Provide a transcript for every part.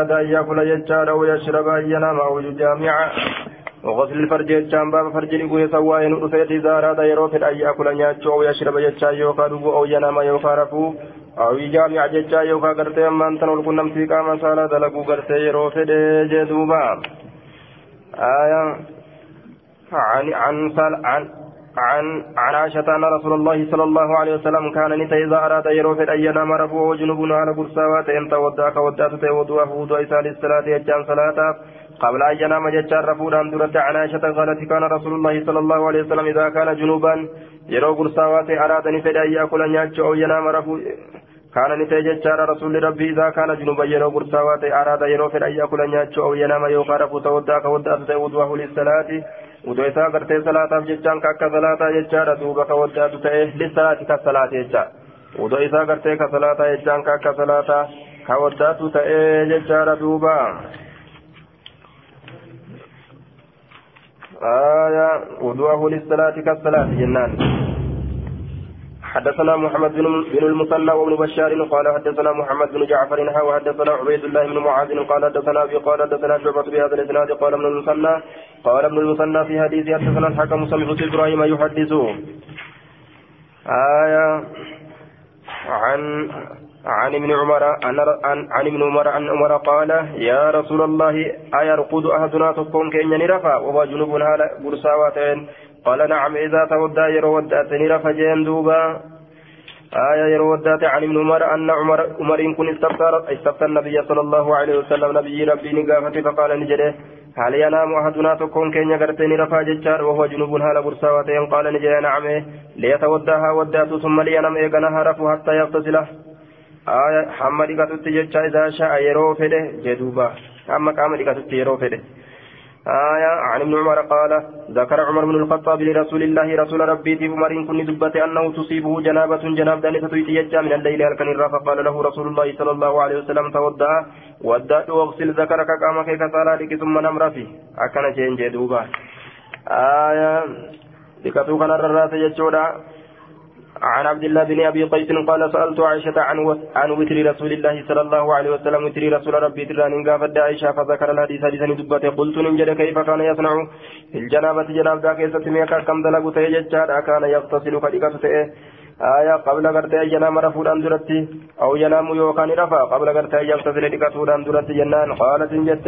أراد أن يأكل يجار أو يشرب أن ينام أو يجامع وغسل الفرج يجان باب فرج نقول سواء نؤفيت إذا أراد يروف أن يأكل نياتشو أو يشرب يجار يوكا أو ينام يوكا أو يجامع ججار يوكا أما أنت نقول نمسي قام صلاة دلقو قرتي يروف جدوبا. آية عن عن عن عن عن عائشة أن رسول الله صلى الله عليه وسلم كان نتا إذا أراد يروف أن ينام ربه وجنوب على برساوات إن توداك ودات تودوه ودو إسال الصلاة يجان صلاة قبل أن ينام ججار رفودا درت عن عائشة قالت كان رسول الله صلى الله عليه وسلم إذا كان جنوبا يرو برساوات أراد نفد أن يأكل نياتش أو ينام رفو كان نتا ججار رسول ربي إذا كان جنوبا يرو برساوات أراد يروف أن يأكل نياتش أو ينام يوقع رفو توداك ودات تودوه للصلاة. Jechaan ka akka salaataa jechaadha duuba ka waddaatu ta'e lissalaati ka salaate jecha udoo isaa gartee ka salaataa jechaan ka akka salaataa ka waddaatu ta'e jechaadha duuba آية وضوءه للصلاة كالصلاة جنان حدثنا محمد بن المثنى وابن بشار قال حدثنا محمد بن جعفر وحدثنا عبيد الله بن معاذ قال حدثنا أبي قال حدثنا شعبة بهذا الإسناد قال ابن المثنى قال ابن المثنى في حديث حدثنا الحكم سمعت إبراهيم يحدث آية عن عن ابن عمر عن عن ابن عمر عن عمر قال يا رسول الله أيرقد أحدنا تكون كين نرفع وهو جنوب هذا برساوتين قال نعم إذا تودى يرو ودأتني رفع جين دوبا. آية يرو ودأت عن ابن عمر أن عمر عمر إن كن استفتى النبي صلى الله عليه وسلم نبي ربي نقافة فقال نجده هل ينام أحدنا تكون كين يغرتني رفع ججار وهو جنوب هال برساوتين؟ قال نجده نعم ليتوداها ودأت ثم لينام إيقنها رفع حتى يغتسله آية حمد قتلت ججا إذا شاء يرو فده. جدوبا. أما قام قتلت يرو فده. آية عن ابن عمر قال ذكر عمر بن الخطاب لرسول الله رسول ربي في عمر كن دبت أنه تصيبه جنابة جناب دانسة يتيجى من الليل هل فقال له رسول الله صلى الله عليه وسلم تودع ودأت واغسل ذكرك قامك كصلاتك ثم نمر فيه. أكن جين جدوبا آية لكتو كان الرات يجودا. عن عبد الله بن أبي قيس قال سألت عائشة عن عن وتر رسول الله صلى الله عليه وسلم. وتر رسول ربي تران قافت عائشه فذكر الحديث حديثا دبته قلت ننجد كيف كان يصنع؟ في الجنابه جناب ذاك يستميك كم دلغ تيججار كان يغتسل فديكه آية قبل غرتي ينام رفودان درتي. أو ينام يوكان رفا. قبل غرتي يغتسل ديكتودان درتي. جنان قالت جت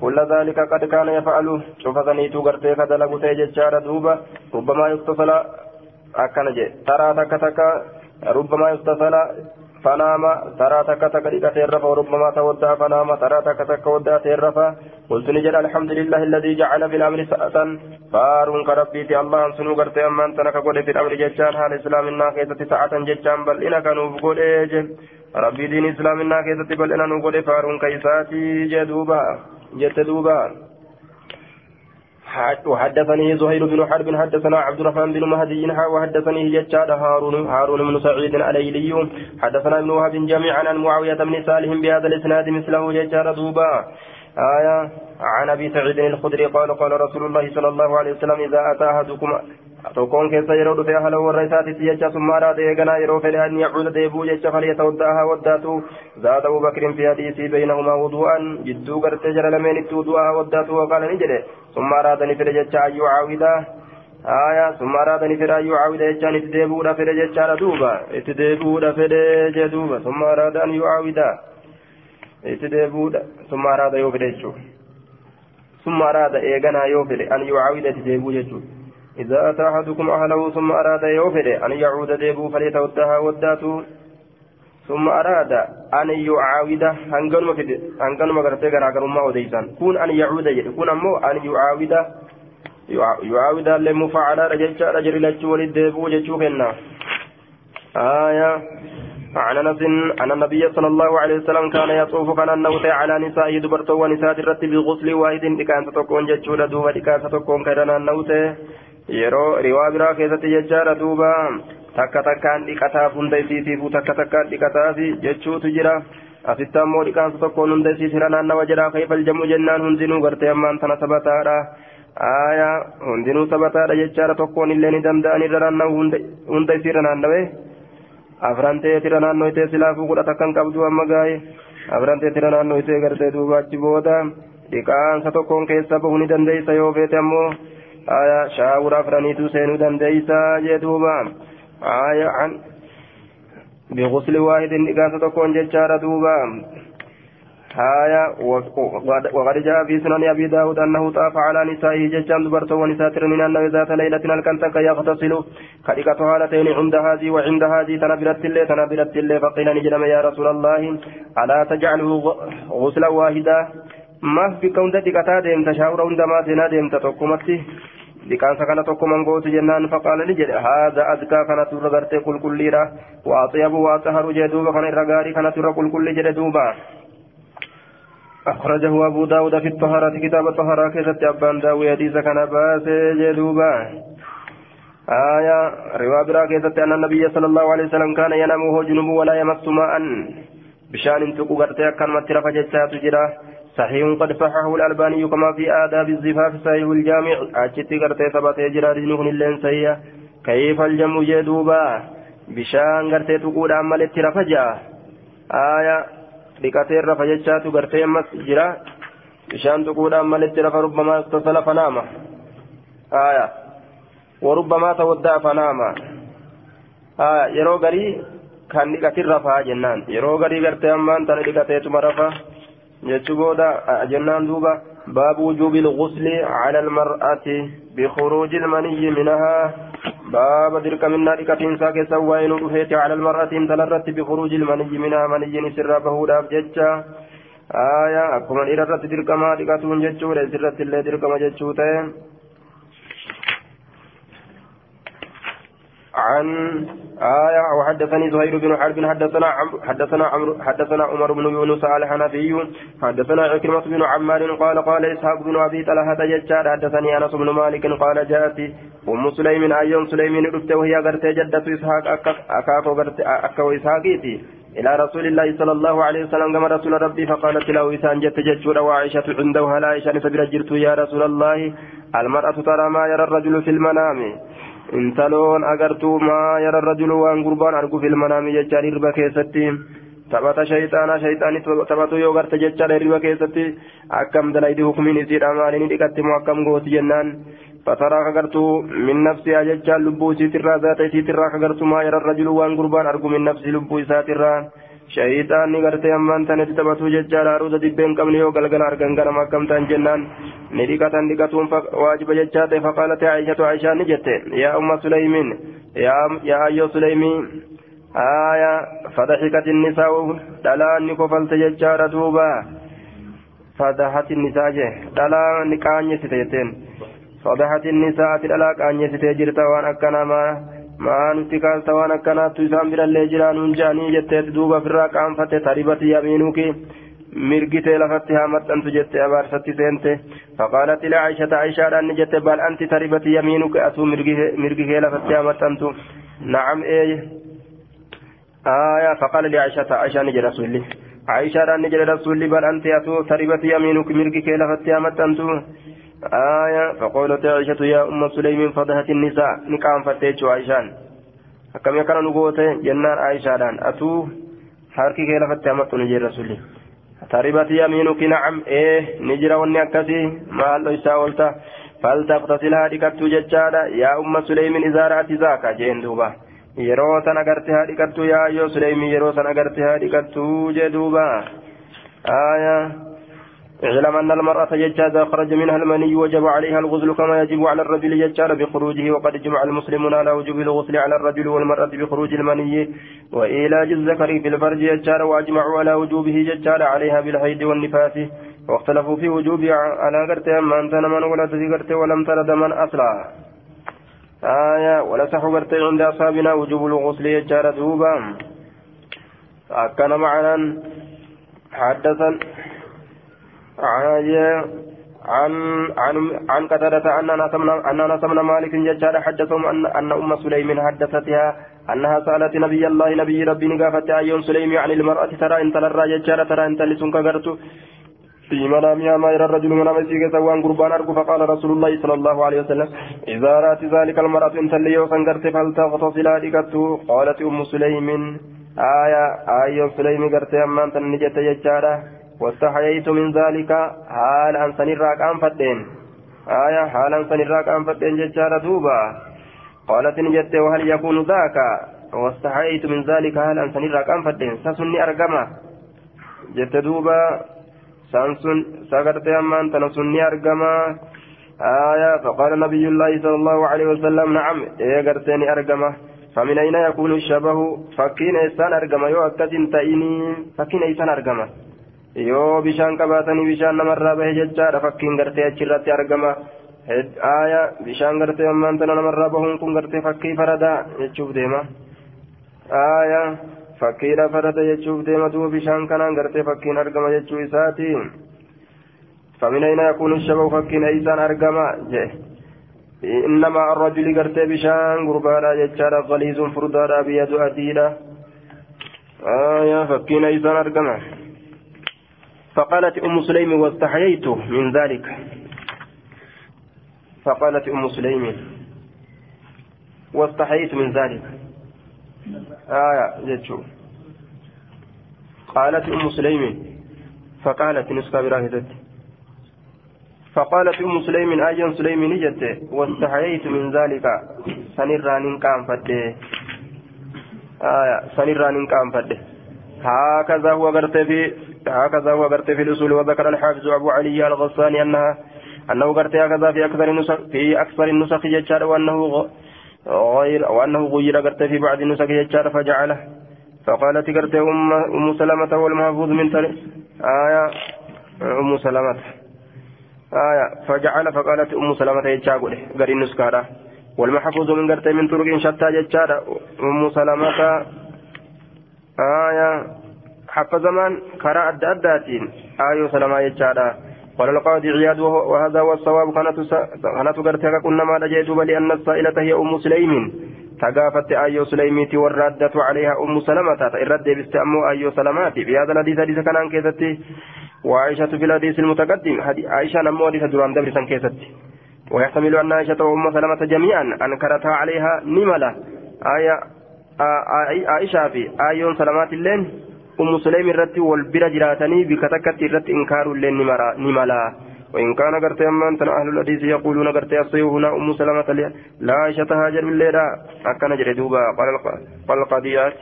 كل ذلك قد كان يفعل. شوف ذنيتو غرتي كدلغ تيججار دوبا ربما يغتسل. Akkana jedhe. Taraa takka takka rubbamaa yustasala fanaama taraa takka takka dhiqatee rafa rubbamaa tawaddaa fanaama taraa takka takka waddaatee rafa قلت نجد الحمد لله الذي جعل في الامر ساعة فارون كربيتي الله سنو غرتي اما انت نك في الامر ججان حال اسلام النا كيست ساعة ججان بل أنا كانوا بقول ربي دين اسلام النا كيست بل أنا نقول فارون كيساتي جدوبا جتدوبا وحدثني زهير بن حرب حدثنا عبد الرحمن بن مهدي وحدثني ججاد هارون هارون بن سعيد الايلي حدثنا ابن وهب جميعا عن معاويه بن صالح بهذا الاسناد مثله ججاد دوبا آية عن أبي سعيد الخدري قال قال رسول الله صلى الله عليه وسلم إذا أتى أحدكم tokkoon keessa yeroo dhufe haala warra isaatitti jecha summaadhaa eeganaa yeroo fedhe an yacuuda deebuu jecha falyatawadda'aha waddaatu zaada abubakrin fi hadiisii beynahumaa wudu'an jidduu gartee jara lameenitti wudu'aha waddaatu waqaala ni jedhe ayyuu caawida aya summaadhaa ni fedhe ayyuu caawida jechaan itti deebuudha fedhe jechaadha duuba itti deebuudha fedhe jee duuba summaadhaa an yucaawida itti deebuudha summaadhaa yoo fedhe jechuudha summaadhaa eeganaa yoo fedhe an yucaawida itti deebuu jechuudha إذا أتى أحدكم أهله ثم أراد يوفد أن يعود ديبو فليتودها وداته ثم أراد أن يعاود هنغنم غرتي غراغر ما وديسان. كون أن يعود يكون أمو أن يعاود يعاود لمفعل رجل رجل لجو ولديبو جتشو كنا. آية. عن أنس ان النبي صلى الله عليه وسلم كان يطوف كان النوت على نسائه دبرتو ونساء الرتب بغسل واحد. دكان تكون جتشو دوبا دكان تكون كان النوت riwaa biraa keessatti jechaadha duuba takka takkaan dhiqataaf hunda isiitiifu takka takkaan dhiqataafi jechuutu jira asitti ammoo dhiqaansa tokkoon hunda isiitira naannawa jedhaa kaifal jamu jennaan hundinuu gartee ammaan tana sabataadha aya hundinuu sabataadha jechaadha tokkoon illee ni danda'an irra naannawu hunda isiirra naannawe afran ta'eetira naannoo itee silaafuu kudha takkan qabdu amma gaa'e abrantee tira naannoo isee gartee duuba achi booda dhiqaansa tokkoon keessa bahuu ni dandeeysa yoo feete ammoo shaawura afraniitu seenuu dandeeysa jee duuba an بغسل واحد إجازة تكون ججارة دوبا. هايا وقد جاء في سنن أبي داود أنه طاف على نسائه ججان دبرت ونساء من أنه ذات ليلة الكنتك يغتسل. خلقت هالتين عند هذه وعند هذه تنبرت الله تنبرت الله فقيل نجرم يا رسول الله ألا تجعله غسلا واحدا؟ ما في كون دقتا ديمت شاورا عندما سنا ديمت dhiqaansa kana tokko mangootu jennaan faqaala ni jedhe haadha adkaa kanatu irra gartee qulqulliidha waaxiyabu waaxaharu jee duuba kana irra gaarii kanatu irra qulqulli jedhe duuba أخرجه أبو داود في الطهارة كتاب الطهارة كيست أبان داوي حديث كان باس جدوبا آية رواية برا أن النبي صلى الله عليه وسلم كان ينام وهو جنوب ولا يمس ماء بشان تقو قرتي كان مترف جتات جراه صحيح قد صححه الألباني كما في آداب الزفاف صحيح الجامع أجت قرتي ثبت جراد نهن اللين سيئة كيف الجمع جدوبا بشان قرتي تقول عملت رفجا آية rafa jechaatu gartee ammas jira bishaan tuquudhaan malitti rafa rubbamaa tasala fanaama aya warubbamaa tawadda'a fanaama aya yeroo garii kan dhiqatin rafaa jennaan yeroo garii gartee ammaan tana dhiqateetuma booda jennaan duuba باب وجوب الغسل على المرأة بخروج المني منها. باب درك من نار كتين ساك سوين رفيت على المرأة تلرت بخروج المني منها. مني سر بهودا بججا آية أكما إررت درك ما دكتون ججو لسرت اللي درك ما ججو عن آية وحدثني زهير بن حرب حدثنا عمرو حدثنا عمرو حدثنا عمر بن يونس الحنفي حدثنا عكرمة بن عمار قال قال إسحاق بن أبي طلحة ججار حدثني أنس بن مالك قال جاءت أم سليم أيام سليم رفت وهي قرت جدة إسحاق أكاكو قرت أكاكو إسحاقيتي إلى رسول الله صلى الله عليه وسلم كما رسول ربي فقالت له إسان جت ججور وعائشة عنده لا عائشة سبيل جرت يا رسول الله المرأة ترى ما يرى الرجل في المنام. intaloon agartuu maa yara rajulu waan gurbaan argu filmanaami jechaan hirba keessatti taphata shayxaanaa shayxaani taphatu yoo garte jechaadha hirba keessatti akkam dalaydi hukumiin isiidha maaliin dhiqatti moo akkam gooti jennaan فترى كغرتو من نفسها ججال لبو سيترا ذات سيترا كغرتو ما يرى الرجل وان قربان أرجو من نفسي لبو ساترا shayitaanni gartee ammaan tanatti taphatu jechaadha haruusa dibbeen qabne yoo galgala argan ganama akkam ta'an jennaan ni dhiqatan dhiqatuun waajiba jechaa ta'e faqaalate aishatu aishaan ni jette yaa umma suleymiin yaa ayyoo suleymii آية فضحكت النساء دلان كفلت ججار دوبا فضحت النساء دلان كاني ستيتين فضحت النساء دلان كاني ستيجرت وأنا كنما kaalta waan akkanaattu isaan birallee jiraanuun jaanii jetteet duuba ofirraa qaanfatte taribati yamiinuki mirgitee lafatti haa maxxantu jette abaarsatti seente faqaalati licaishata aishaadhaan ni jette bal anti taribati yamiinuki atuu mirgi kee lafatti haa maxxantu nacam ee آية فقال لعائشة عائشة نجي رسولي عائشة نجي رسولي بل أنت أتو تربت يمينك ملكي كي لفت يا متنتو آية فقالت عائشة يا أم سليم فضحت النساء. نقام فتيت عائشان. أكم يكن نقوت؟ جنان عائشة دان أتو حركي كي لفت نجي رسولي. تربت يمينك نعم. إيه نجرى وني أكسي. ما الله يساولتا فلتغتسلها لكتو ججادا. يا أم سليم إذا رأت ذاك جين دوبا. yeroo san agarte haa dhiqattu yaa yoo suleymii yeroo san agarte haa dhiqattu jee duuba aayaa اعلم أن المرأة يجاز خرج منها المني وجب عليها الغسل كما يجب على الرجل يجار بخروجه وقد جمع المسلمون على وجوب الغسل على الرجل والمرأة بخروج المني وإيلاج الذكر في الفرج يجار وأجمعوا على وجوبه يجار عليها بالحيض والنفاس. واختلفوا في وجوب على قرت أما أنت من ولد ولم ترد من أصلا. آية ولا صح قرت عند أصحابنا وجوب الغسل يجار دوبا أكن معنا حدثا عن عن عن قتادة أن أن أنس مالك ججار حدثهم أن أن أم سليم حدثتها أنها سألت نبي الله نبي ربي نقافت أيون سليم عن المرأة ترى إن تلرى ججار ترى إن تلسن كغرت في منامها ما يرى الرجل من أمسيك سوان قربان أرجو فقال رسول الله صلى الله عليه وسلم إذا رأت ذلك المرأة إن تلي وسنقرت فلتغتسل لكته قالت أم سليم آية آية سليمي قرتي أمان تنجت يجارة. واستحييت من ذلك حال أن سنراك أنفتين آية حال أن سنراك أنفتين ججارة دوبا. قالت نجت وهل يكون ذاك؟ واستحييت من ذلك حال أن سنراك أنفتين سسني أرقمه جت دوبا سانسون سقرت أمان تنسني أرقمه آية فقال نبي الله صلى الله عليه وسلم نعم إيه قرتني أرقمه فمن أين يكون الشبه؟ فكين إنسان أرقم يو أكتن تأيني فكين إنسان أرقم yoo bishaan qabaatanii bishaan namarraa bahe jechaadha fakkiin gartee achirratti argama aaya bishaan gartee ammaan tana namarraa bahuun kun gartee fakkii faradaa jechuuf deema aaya fakkiidha farada jechuuf deema duuba bishaan kanaan gartee fakkiin argama jechuu isaati فمن أين يكون الشبه فكين إيسان أرقما جه إنما الرجل قرتي بشان قربانا جتشارا غليظ فردانا بيد أدينا آية فكين إيسان أرقما فقالت أم سليم واستحييت من ذلك. فقالت أم سليم واستحييت من ذلك. آية جتشو قالت أم سليم فقالت نسكا براهدت فقالت أم سليم أجن سليم نجت. واستحييت من ذلك. سنران كان فده. آية سنران كان فده. هكذا هو قرت في هكذا هو قرت في الأصول وذكر الحافظ أبو علي الغساني أنها أنه قرت هكذا في أكثر النسخ في أكثر النسخ ججار وأنه غير وأنه غير قرت في بعض النسخ ججار فجعله. فقالت قرت أم أم سلمة والمحفوظ من تل آية أم سلمة. آية فجعل فقالت أم سلمة يجاقل قرين نسكارا والمحفوظ من قرت من طرق شتى ججار أم سلمة. آية حق زمان كرا أدى أداتين. آية سلمة يجارا قال القاضي عياد وهذا هو الصواب. كانت كانت قرتها كنا ما لجيتوب لأن السائلة هي أم سليم تقافت آية سليميتي والردة عليها أم سلمة. الرد باستأمو آية سلمات في هذا الحديث حديث كان عن كيستي. وعائشة في الحديث المتقدم. عائشة نمو حديث درام دبر سن كيستي. ويحتمل أن عائشة وأم سلمة جميعا أنكرتها عليها نملة. آية عائشة في آية سلمات اللين أم سليم الرت والبر جراتني بكتكت الرت إنكار اللين نملا وإن كان قرت أمان أهل الحديث يقولون قرت الصيو هنا أم سلمة لا عائشة هاجر بالليلة أكن جردوبا قال القضيات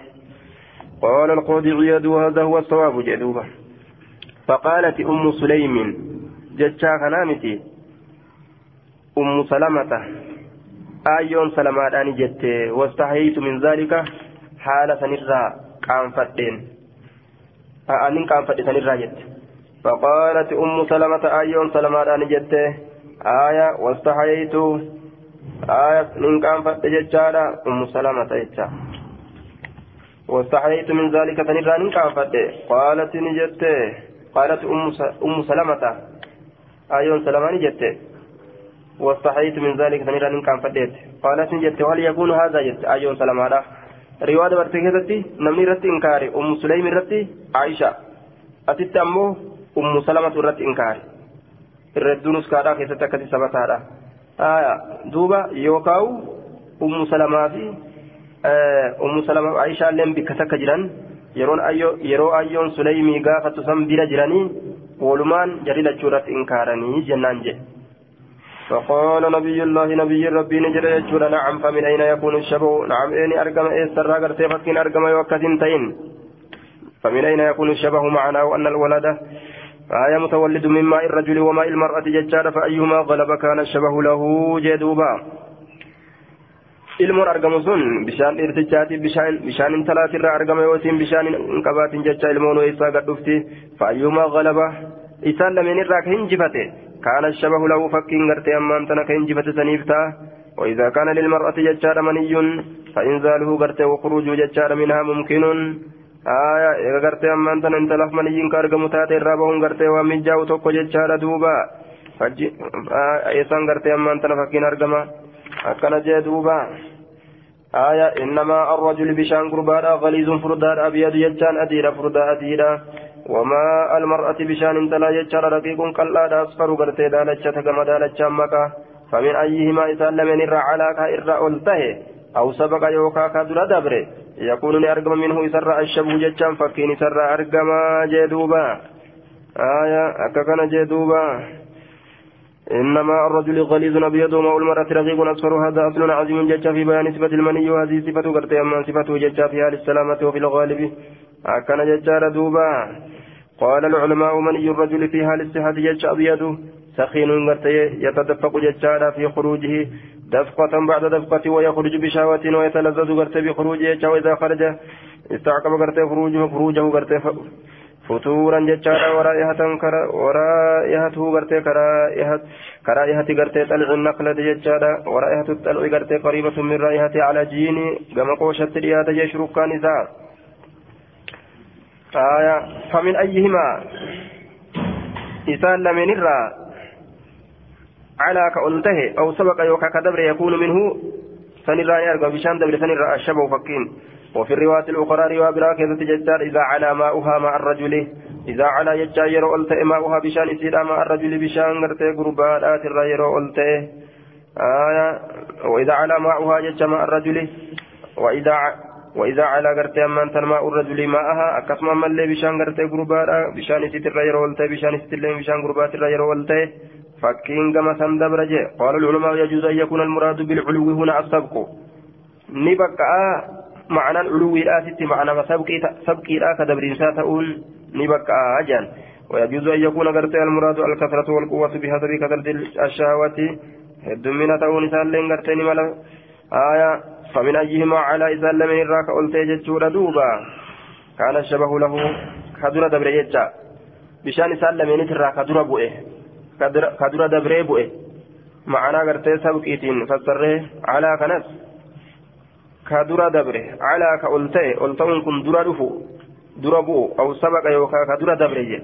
قال القاضي عياد وهذا هو الصواب جدوبا فقالت أم سليم جتشا خنامتي أم سلمة آيون سلمات جت واستحييت من ذلك حالة نرى قام فتين أنين قام فتين نرى جت فقالت أم سلمة آيون سلمات جت آية واستحييت آية نين قام فتين جتشارا أم سلمة جتشا واستحييت من ذلك تنرى نين قام فتين قالت نجت قالت أم أم سلمة آيون سلمان جت واستحييت من ذلك تنيرا إن كان فديت قالت جت وهل يكون هذا جت آيون سلمان برتكتتي نمني رت إنكاري أم سليم رت عائشة أتت أمه أم سلمة رت إنكاري الردونس كارا كيف تكتي سبتها آية دوبا يوكاو أم سلمة في أم سلمة عائشة لم بكتك جران yeroon ayyo yeroo ayyoon suleymii gaafatu san bira jiranii walumaan jari lachuurratti inkaaranii jennaan jedhe. فقال نبي الله نبي ربي نجر يجور نعم فمن أين يكون الشبه؟ نعم إني أرقم إيستر راقر تفكين أرقم يوكسين تين. فمن أين يكون الشبه معناه أن الولد آية متولد من ماء الرجل وماء المرأة ججار فأيهما غلب؟ كان الشبه له جدوبا. ilmoon argamu sun bishaan dhiirtichaati bishaan intalaatirraa argama yootiin bishaan hin qabaatin jecha ilmoon isaa gadhufti faayyumaa galaba isaan lameen irraa ka hinjifate lahu fakkiin gartee ammaan tana ka hinjifate saniif ta'a وإذا كان للمرأة ججار مني فإنزاله قرتي وخروج ججار منها ممكن. آية إذا قرتي أما أنت أنت لف مني كارغ متاتي رابهم قرتي ومن جاو توكو ججار دوبا. آية قرتي أما أنت فكين أرغما أكن جدوبا آية إنما الرجل بشان قربانا غليظ فردان أبيض يجان أديرا فردا أديرا وما المرأة بشان انتلا يجان رقيق قلاد أصفر قرتي دالتشا تقم دالتشا مكا فمن أيهما إسان لمن إرى علاكا إرى ألته أو سبق يوكا كدر دبر يكون أرقم منه يسرى الشبه جتشان فكين يسرى أرقم جدوبا. آية أككن جدوبا. إنما الرجل غليظ أبيض وماء المرأة رقيق أصفر. هذا أصل عظيم جتشا في بيان صفة المني وهذه صفة قرتي. أما صفة جتشا في حال السلامة وفي الغالب. أكن جتشا دوبا قال العلماء مني الرجل في حال الصحة جتشا أبيض سخين يتدفق جتشا في خروجه دفقة بعد دفقة ويخرج بشهوة ويتلذذ قرتي بخروجه وإذا خرج استعقب قرتي خروجه خروجه قرتي فتورا جتشارا ورائحة ورائحته غرتي كرائحة غرتي طلع النخلة جتشارا ورائحة الطلع غرتي قريبة من رائحة على جيني كما قوشت رياض يشرك نساء آية فمن أيهما؟ إسان لمن الرا على كأنته أو سبق يوكا كدبر يكون منه سنرى يرقى بشان دبر سنرى الشبه فكين وفي الرواية الأخرى رواية براكزة ججار إذا على ماؤها مع الرجل إذا على يجا يرو ألت ماؤها بشان إسيرا مع الرجل بشان غرتي قربانات الرا يرو ألت آية وإذا على ماؤها يجا مع الرجل وإذا وإذا على غرتي أمان تنماء الرجل ماءها أكسما من لي بشان غرتي قربانا بشان إسيت الرا يرو ألت بشان اللي بشان قربات الرا يرو ألت فكين كما سندبرج قال العلماء يجوز أن يكون المراد بالعلو هنا السبق. نبقى معنى العلو الآتي معنى سبقي لا كدبر تؤون نبقى أجان ويجوز أن يكون قرت المراد الكثرة والقوة بحسب كثرة الشهوة الدمنة تؤون سالين قرتين ملا آية فمن أيهما على إذا لم يراك قلت جتشور دوبا كان الشبه له كدر دبر يجا بشان سال من ترى كدر بؤه كدر دبر بؤه معنى قرت سبقيتين فسره على كنس ka dura dabre calaa ka ol ta'e ol ta'uun kun dura dhufu dura bu'u aw sabaqa yookaan ka dura dabre je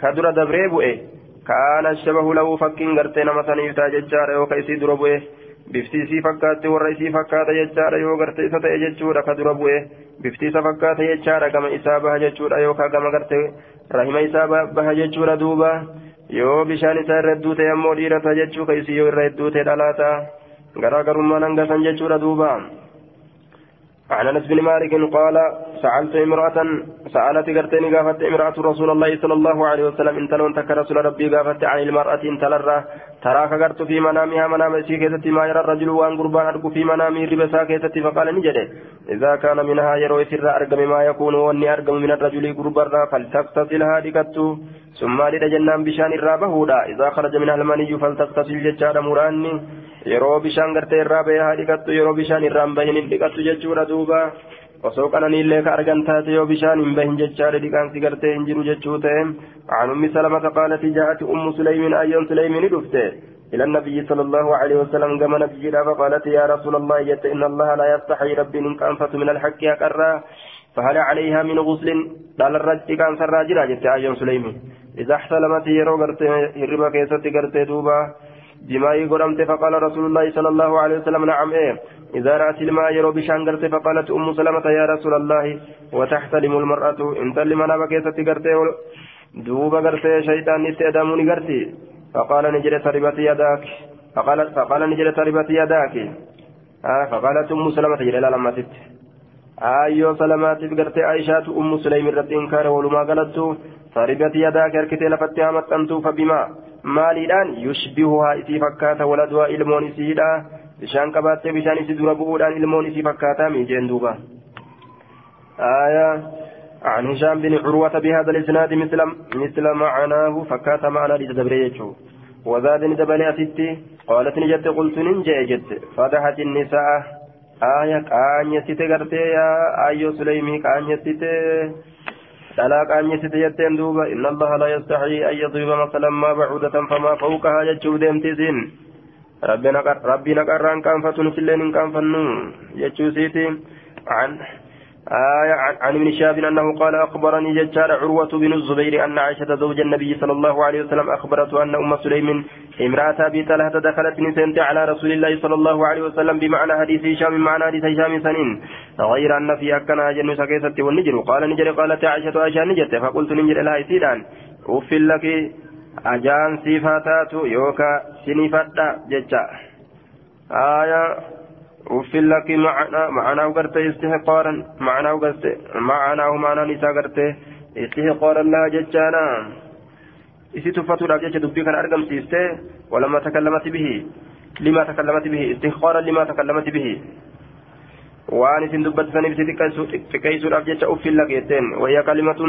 ka dura dabree bu'e kaana shabahu lahu jechaadha yoo garte isa ta'e jechuudha ka dura bu'e bifti isa fakkaata jechaadha gama isaa baha jechuudha yookaan gama garte rahima isaa baha jechuudha duuba yoo bishaan isaa irra hedduu ta'e ammoo dhiirata jechuu ka isii yoo irra hedduu ta'e dhalaata garaagarummaan hanga san jechuudha duuba. عن أنس بن مالك قال سألت امرأة سألت قرتني قافت امرأة رسول الله صلى الله عليه وسلم إن تلون تك رسول ربي قافت عن المرأة ان تلرى تراك قرت في منامها منام سيكتت ما يرى الرجل وان قربان ارجو في منامه ربسا كيتت فقال نجد. إذا كان منها يروي سر أرقم ما يكون واني أرقم من الرجل قربان فلتغتسل هادكت ثم لجنان بشان الرابة إذا خرج منها المني فلتغتسل ججار مراني yeroo bishaan gartee irraa bahee haa dhiqattu yeroo bishaan irraa hin bahin hin dhiqattu jechuudha duuba. Osoo qananiillee ka argan taate yoo bishaan hin bahin jechaadha dhiqaansi gartee hin jiru jechuu ta'e. عن أم سلمة قالت جاءت أم سليم أيام سليم دفته إلى النبي صلى الله عليه وسلم كما نبي فقالت يا رسول الله جت إن الله لا يستحي ربي إن كأنفت من الحق أقرى فهل عليها من غسل قال الرجل كان سراجنا جت أيام سليم إذا احتلمت يرو قرت هربا كيست قرت دوبا بماء قرمت فقال رسول الله صلى الله عليه وسلم نعم إيه. إذا رأت الماء يرو بشان قرت فقالت أم سلمة يا رسول الله وتحتلم المرأة. إن تلم أنا بكيست قرت دوبا قرت شيطان نتأدموني قرتي. فقال نجري تربت يداك. فقال فقال نجري تربت يداك. آه فقالت أم سلمة جري لما تت آيو سلمات قرت عائشة أم سليم رد إنكار ولما قالت تربت يداك أركتي لفتها متنتو فبما maaliidhaan yushbihuhaa isii fakkaata waladuhaa ilmoon isiidha bishaan qabaattee bishaan isii dura bu'uudhaan ilmoon isii fakkaata miijeen duuba آية عن هشام بن عروة بهذا الإسناد مثل مثل معناه فكات معنا لتدبريته وزاد دبل أتتي قالت نجت قلت ننجي جت فتحت النساء آية كان يستي يا أيو سليمي كان يستي طلاق أن يسد يتين دوبا إن الله لا يستحي أن يضرب مثلا ما بعودة فما فوقها يجو ديمتزين ربنا قران كان فتن سلين كان فنو يجو سيتي عن آية عن ابن شهاب أنه قال أخبرني ججار عروة بن الزبير أن عائشة زوج النبي صلى الله عليه وسلم أخبرته أن أم سليم امرأة أبي طلحة دخلت نسنت على رسول الله صلى الله عليه وسلم بمعنى حديث هشام معنى حديث هشام سنين. غير أن في أكنا جن سكيست والنجر. قال نجر قالت عائشة عائشة نجت فقلت نجر لها سيدان. أف لك. أجان صفاتات يوكا سنفتا ججا. آية أفل لك معنا معناه قرت استحقارا معناه قرت معناه معنى نساء قرت استحقارا لها ججانا إسي تفتو راجع دبي كان أرقم سيسته ولما تكلمت به لما تكلمت به استحقارا لما تكلمت به وأن إسن دبت سنب تكيسو راجع أفل لك يتين وهي كلمة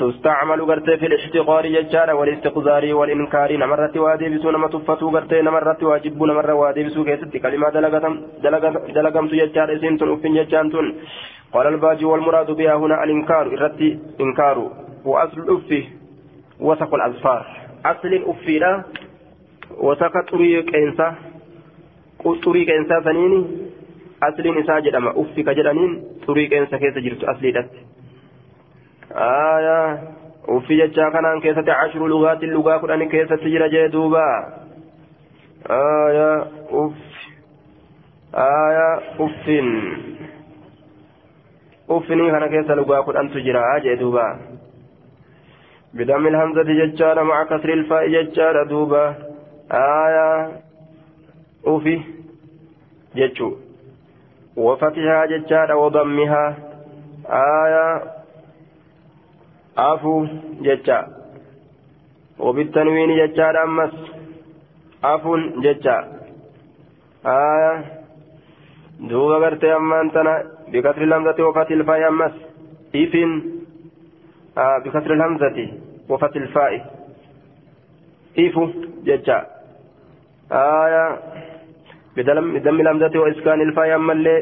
تستعمل غرتي في الاحتقار ججارة والاستقذار والإنكار نمرت وادي بسو نما تفتو غرتي نمرت واجب نمر وادي بسو كيست كلمة دلغم ججارة سنتون أفن ججانتون قال الباجي والمراد بها هنا الإنكار إرتي إنكار وأصل الأف وثق الأظفار. أصل الأفيرة وثق طريق إنسا طريق إنسا سنيني أصل إنسا جدما أفك جدنين طريق إنسا كيس جرت أصلي آية وفي جتشا كان كيسة عشر لغات اللغة كان كيسة تجرى جدوبا آية أف آية أفن أفني كان كيسة لغة كان تجرى جدوبا بدم الهمزة جتشا مع كسر الفاء جتشا دوبا آية أفي جتشو وفتحها جتشا وضمها آية afuu jecha وبالتنوين جتشار أمس أفون جتشا آية دوبا غرتي أمان تنا بكسر الهمزة وفتح الفاء أمس إفن آه بكسر الهمزة وفتح الفاء إفو جتشا آية بدم الهمزة وإسكان الفاء أما اللي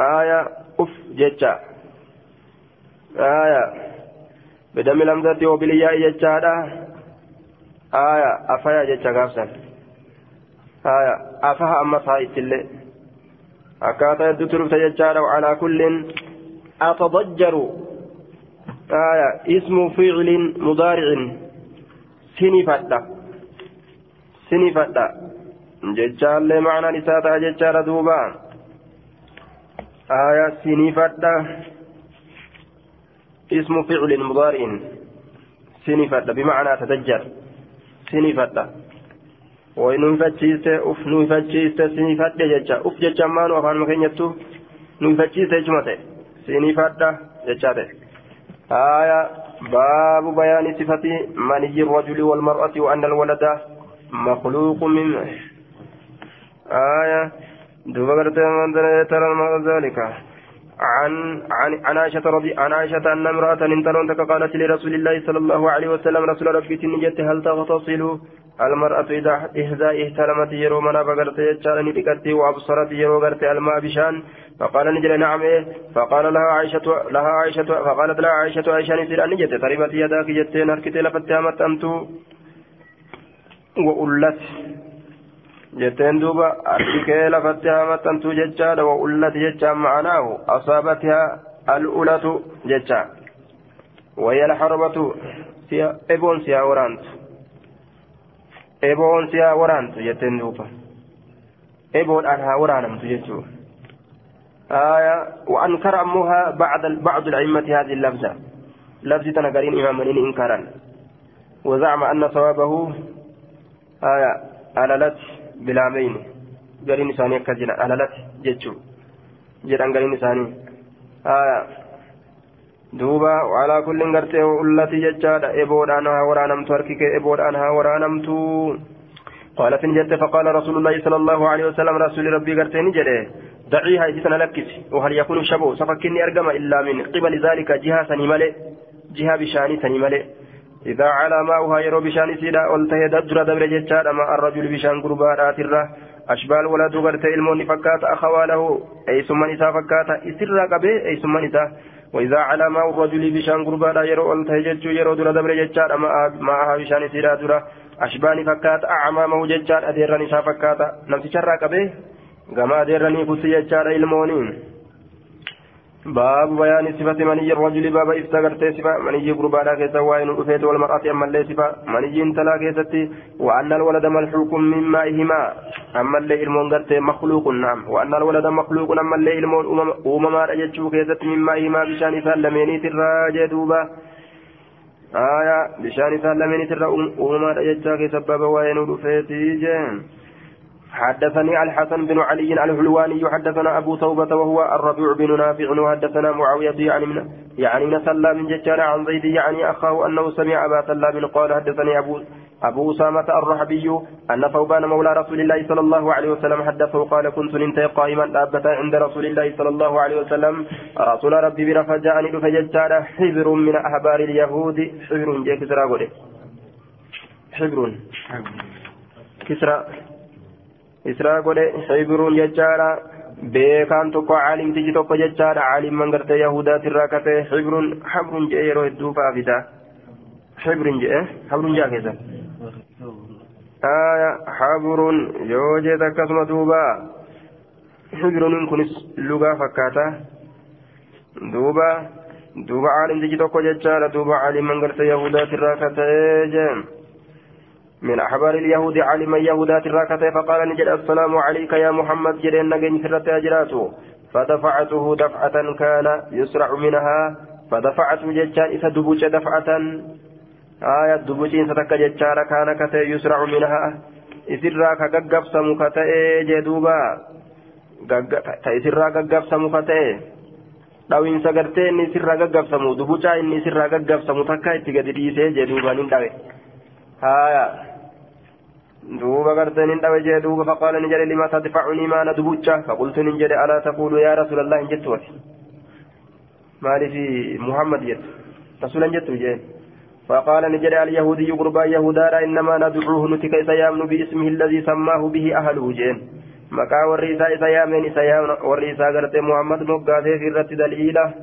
آية أف جتشا آية بدم الهمزة وبالياء جتشادا آية جتشا غافسا آية أفها أما صايت اللي أكاتا يدو ترفت جتشادا وعلى كل أتضجر آية اسم فعل مضارع سنفتا سنفتا جتشا معنى نساتا جتشادا دوبا آية سنفتا اسم فعل مضارع. سنفت بمعنى تدجر سنفت وإن نفتشيست أف نفتشيست سنفت ججا. أف ججا ما نو أفعل مكين يتو نفتشيست جمته سنفت ججاته. آية. باب بيان صفة مني الرجل والمرأة وأن الولد مخلوق من آية. دوبا ترى ذلك. عن عن عن عائشة رضي عن عائشة أن امرأة انترون قالت لرسول الله صلى الله عليه وسلم رسول ربي تنجت هل تغتصل المرأة إذا إذا اهتلمت يرو منا بغرت يجعلني بكتي وأبصرت يرو غرت الماء بشان. فقال نجل نعم. فقال لها عائشة لها عائشة فقالت لها عائشة عائشة أن نجت. تربت يداك جتين هركت لفتها أنت وأولت duuba arkikee lafatti hamattantuu jechaadha wa ullati jechaan ma'anaahu asaabathaa al'ulatu jecha wayya alxarbatu eboon siyaa waraantu eboon siyaa waraantu jetteen duuba eboodhaan haa waraanamtu jechuu آية وأنكر أمها بعد بعض الأئمة هذه اللفظة لفظة تنقرين إمام منين إنكارا وزعم أن صوابه آية أللت bilaameyni gariin isaanii akkas jedhan alalati jechuu jedhan gariin isaanii haya duuba walaa kullin gartee ullati jechaadha eboodhaan haa waraanamtu harki kee eboodhaan haa waraanamtu قال فين جت فقال رسول الله صلى الله عليه وسلم رسول ربي قرتين جده دعيها إذا لكس وهل يكون شبو سفكني أرقم إلا من قبل ذلك جهة سنمالي جهة بشاني سنمالي إذا على ماؤها يرو بشان سيدا قلته دجر دبر جتشاد مع الرجل بشان قربات الرة أشبال ولد غرت المون فكات أخواله أي ثم نساء فكات إسر قبي أي ثم نساء وإذا على ماء الرجل بشان قربات يرو قلته جتشو يرو در دبر جتشاد معها بشان سيدا درة أشبال فكات أعمامه جتشاد أدير نساء فكات. نمسي شر قبي. كما أديرني كسي جتشاد المونين باب بيان صفة مني الرجل باب استغرت صفة مني قربانا كيسا وين رفيت والمرأة أما اللي صفة مني انتلا كيستي وأن الولد ملحوق من مائهما أما اللي المنغرت مخلوق نعم وأن الولد مخلوق أما اللي إلمون أمما رجتشو كيست من مائهما بشان سلميني تراجع دوبا آية بشان سلميني ترى أمما رجتشا كيسبب وين رفيتي جين حدثني الحسن بن علي الحلواني حدثنا أبو توبة وهو الربيع بن نافع وحدثنا معاوية يعني من يعني من سلام ججار عن زيد يعني أخاه أنه سمع أبا سلام قال حدثني أبو أبو أسامة الرحبي أن ثوبان مولى رسول الله صلى الله عليه وسلم حدثه قال كنت ننتهي قائما دابة عند رسول الله صلى الله عليه وسلم رسول ربي برفع جاءني فججار حبر من أحبار اليهود. حبر جاء كسرى حبر. كسرى. Israa godhe xibruun jechaadha beekaan tokko caalimtichi tokko jechaadha caalimman gartee yahudaatirraa katee xibruun habruun jedhe yeroo hedduu fa'aa fida xibruun jedhe habruun jaa keessa habruun yoo jeet akkasuma duuba xibruun kunis lugaa fakkaata duuba duuba caalimtichi tokko jechaadha duuba caalimman gartee yahudaatirraa katee jeen من أحبار اليهود علم يهودات الراكتة فقال نجد السلام عليك يا محمد جرين نجن سرت أجراته فدفعته دفعة كان يسرع منها. فدفعته ججان إذا دبوش دفعة. آية دبوشين ستك ججار كان كتي يسرع منها. إسرا كققف سمكتئ جدوبا تأسرا ققف سمكتئ dhawinsa gartee inni sirraa gaggabsamu dubucaa inni sirraa gaggabsamu takka itti gadi dhiisee jedhuubaan hin dhawe haaya دوبا قرتين دعوة جاء دوبا فقال نجد لما تدفعني ما ندبوتشا فقلت نجد ألا تقول يا رسول الله إن جدت مالي في محمد جد رسولا جدت جاء فقال نجد اليهودي قربا يهودا إنما ندعوه نتك إسيامن باسمه الذي سماه به أهله جين مكا ورئيسا إسيامين إسيام ورئيسا قرت محمد مقاته في الرد دليله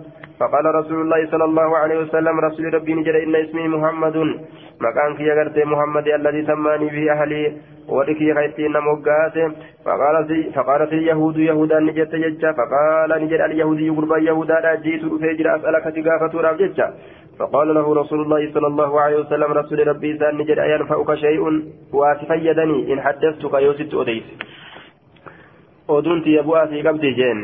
فقال رسول الله صلى الله عليه وسلم رسول ربي نجد إن اسمي محمد. مكان في غرت محمد الذي سماني به أهلي ولكي خيتين مقاته فقال فقالت اليهود يهودا نجت ججا. فقال نجد اليهودي قربا يهودا جيت فيجر أسألك تقافة راب ججا. فقال له رسول الله صلى الله عليه وسلم رسول ربي سان نجد أينفعك شيء واتفيدني إن حدثتك يوسف أديس أدنت يبوء في قبضي جين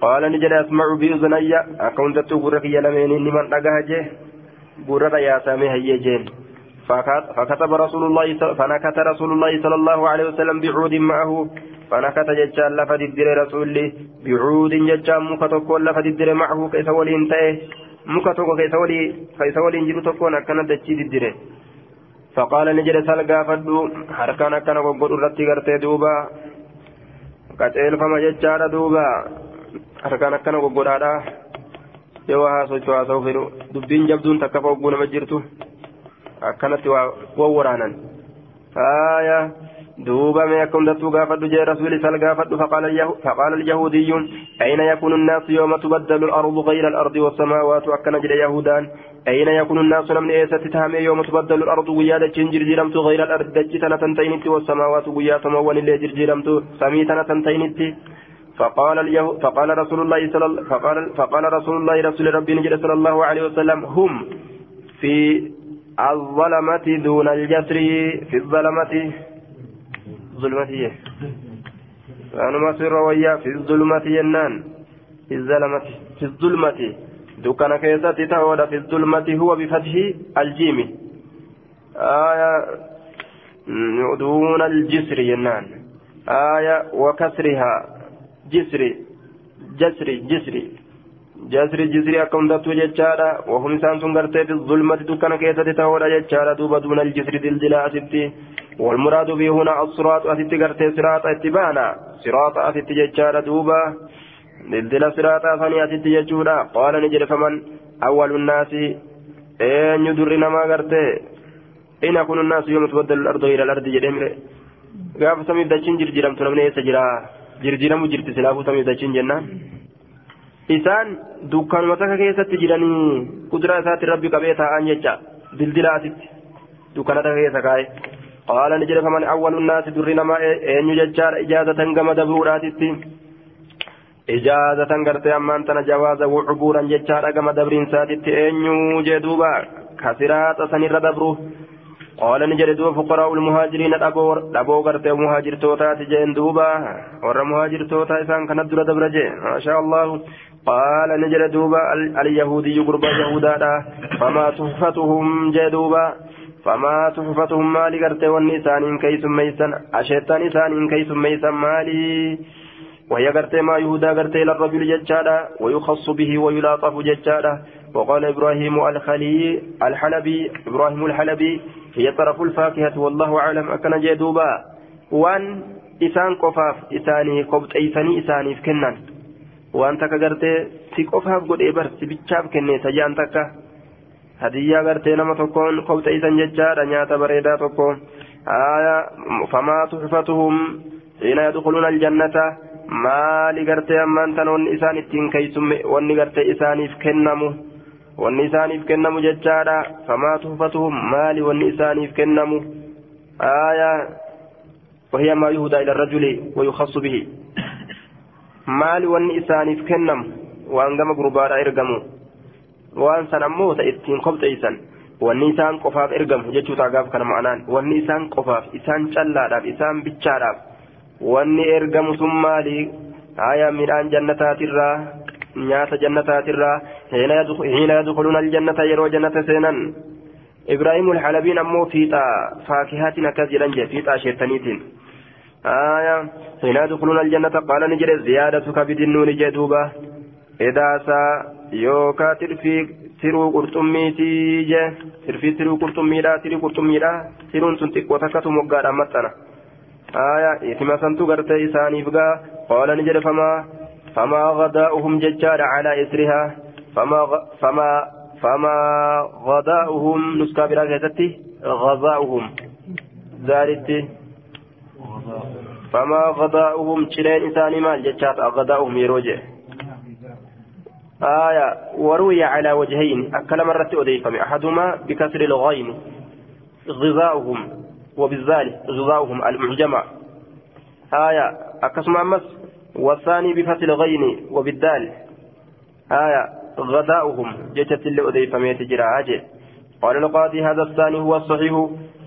قال نجد أسمع بأذني أكونت تقرك يلمين لمن أقهجه قرر يا سامي هي جين فكتب رسول الله فنكت رسول الله صلى الله عليه وسلم بعود معه فنكت ججال لفد الدر رسول بعود ججال مكتوك لفد الدر معه كيس ولين تأه مكتوك كيس ولي كيس ولين جلو تكون أكنا دجيد الدر فقال نجد سلقا فدو حركان أكنا وقل رتي غرتي دوبا قتل فما ججال دوبا أكنا وقل هذا yoo haa socho'aa ta'uu fedhu dubbiin jabduun takka fogguu nama jirtu akkanatti waa waraanan. Faaya دوبا ما يكون دتو غافد جاء رسول سال غافد فقال فقال اليهودي أين يكون الناس يوم تبدل الأرض غير الأرض والسماوات أكن جل يهودان أين يكون الناس من إيسة تتهم يوم تبدل الأرض ويادة جرجرمت غير الأرض دجتنا تنتينت والسماوات وياة مول اللي جرجرمت سميتنا تنتينت فقال اليهود فقال رسول الله صلى الله فقال فقال رسول الله رسول ربي نجد صلى الله عليه وسلم هم في الظلمة دون الجسر في الظلمة ظلمة أنا ما سر ويا في الظلمة ينان في الظلمة في الظلمة. دكان كيسات تهود في الظلمة هو بفتح الجيم. آية دون الجسر ينان. آية وكسرها. جسر جسر جسر جسر جسر أكون دتو جتشارا وهم سانسون غرتي في الظلمة دكان كيسات تهود جتشارا دوبا دون الجسر دلدلا أسبتي والمراد به هنا الصراط أتت غرتي صراط اتبانا صراط أتت جتشارا دوبا. دلدلا صراط ثاني أتت جتشورا قال نجد فمن أول الناس. أين يدرنا ما غرتي. إن يكون الناس يوم تبدل الأرض إلى الأرض جدمر samiif dachiin jirjiiramtu namni eessa jira jirjiiramu jirti silaafuu samiif dachiin jennaan. Isaan dukkaanuma takka keessatti jiranii kuduraa isaatti rabbi qabee taa'an jecha dildilaatitti dukkaana takka keessa kaa'e. Qaala ni jedhe faman awwalu naasi durri namaa eenyu jechaadha ijaazatan gama dabruudhaatitti ijaazatan gartee ammaan tana jawaaza wucubuuran jechaadha gama dabriinsaatitti eenyu jee duuba kasiraaxa sanirra dabru قال نجري دوبا فقراء المهاجرين دبو غرتي مهاجر توتا تجين دوبا. ور مهاجر توتا إسان كانت درا دبرجي. ما شاء الله. قال نجري دوبا اليهودي قرب يهودا فما تحفتهم جدوبا فما تحفتهم مالي قرتي والنسان كيس ميسا أشيطان إسان كيس ميسا مالي. وهي قرتي ما يهدى قرتي للرجل ججالا ويخص به ويلاطف ججالا وقال إبراهيم الخلي الحلبي إبراهيم الحلبي هي طرف الفاكهة والله أعلم أكن جدوبا وان إسان قفاف إساني قبط إيساني إساني فكنن وان تكا قرتي في قفاف قد إبر سبتشاف كني سجان تكا hadiyyaa gartee nama tokkoon qobxeeysan jechaadha nyaata bareedaa tokko aya famaa tuxfatuhum xiina yadkhuluuna aljannata maali gartee ammaan tan wanni isaan ittiin keeysumme wanni gartee isaaniif wanni isaaniif kennamu jechaadha famaa tuxfatuhum maali wanni isaaniif kennamu aya وهي ما يهدى إلى الرجل ويخص به maali wanni isaaniif kennamu waan gama gurbaadha ergamu waan san ammoo ta ittiin qopheessan wanni isaan qofaaf ergamu jechuu taagaaf kana ma'anaan wanni isaan qofaaf isaan callaadhaaf isaan bichaadhaaf wanni ergamu sun maali haya midhaan jannataatirraa nyaata jannataatirraa hiina yadkhuluuna aljannata yeroo jannata seenan ibraahimu alxalabiin ammoo fiixa faakihaatiin akkas jedhan jee fiixa sheettaniitiin آية حين يدخلون الجنة قال نجري زيادة كبد النون جدوبة إداسا يوكا ترفي tiruu qurxummiitii je tirfii tiruu qurxummiidha tirii qurxummiidha tiruun sun xiqqoo takkatu moggaadhaan maxxana aya itima santu gartee isaaniif gaa qaala ni jedhe gadaa'uhum jechaadha calaa isrihaa famaa famaa gadaa'uhum nuskaa biraa keessatti gadaa'uhum zaalitti famaa gadaa'uhum cireen isaanii maal jechaadha gadaa'uhum yeroo jedhe آية وروي على وجهين أكل مرة أضيفم أحدهما بكسر الغين غذاؤهم وبالذال غذاؤهم المعجمة آية أكسم أمس والثاني بفتح الغين وبالدال. آية غذاؤهم جتت أضيفم يتجرى أجل قال القاضي هذا الثاني هو الصحيح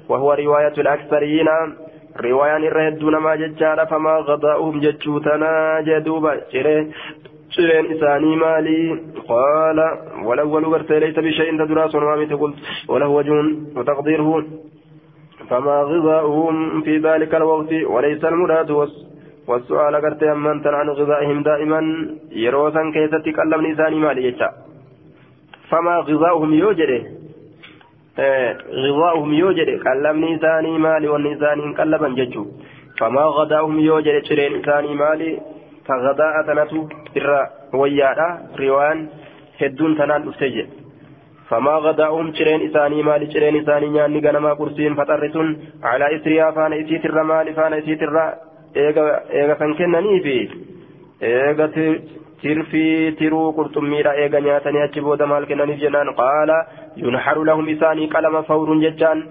وهو رواية الأكثرين. رواية الرهدون ما ججال فما غذاؤهم جتشوتنا جدوبا شرين إساني مالي. قال والأول قرت ليس بشيء تدراس وما قلت وله وجه وتقديره. فما غذاؤهم في ذلك الوقت وليس المراد والسؤال قرت أمن عن غذائهم دائما يروسا كيف تتكلم إساني مالي يجا فما غذاؤهم يوجد غذاؤهم يوجد كلمني إساني مالي والنسان كلبا ججو فما غذاؤهم يوجد شرين إساني مالي كغداء تنتو wayyaadha. riwaan hedduun tanaan dhufte jedhe فما غداهم شرين إساني مال شرين إساني نياني غنما قرسين فطرسون على إسريا فانا إسيت الرمال فانا إسيت الرا eega kan kennanii fi eega tirfii tiruu qurxummiidha eega nyaatanii achi booda maal kennaniif jennaan? Qaala yunharu lahum isaanii qalama fawruun jechaan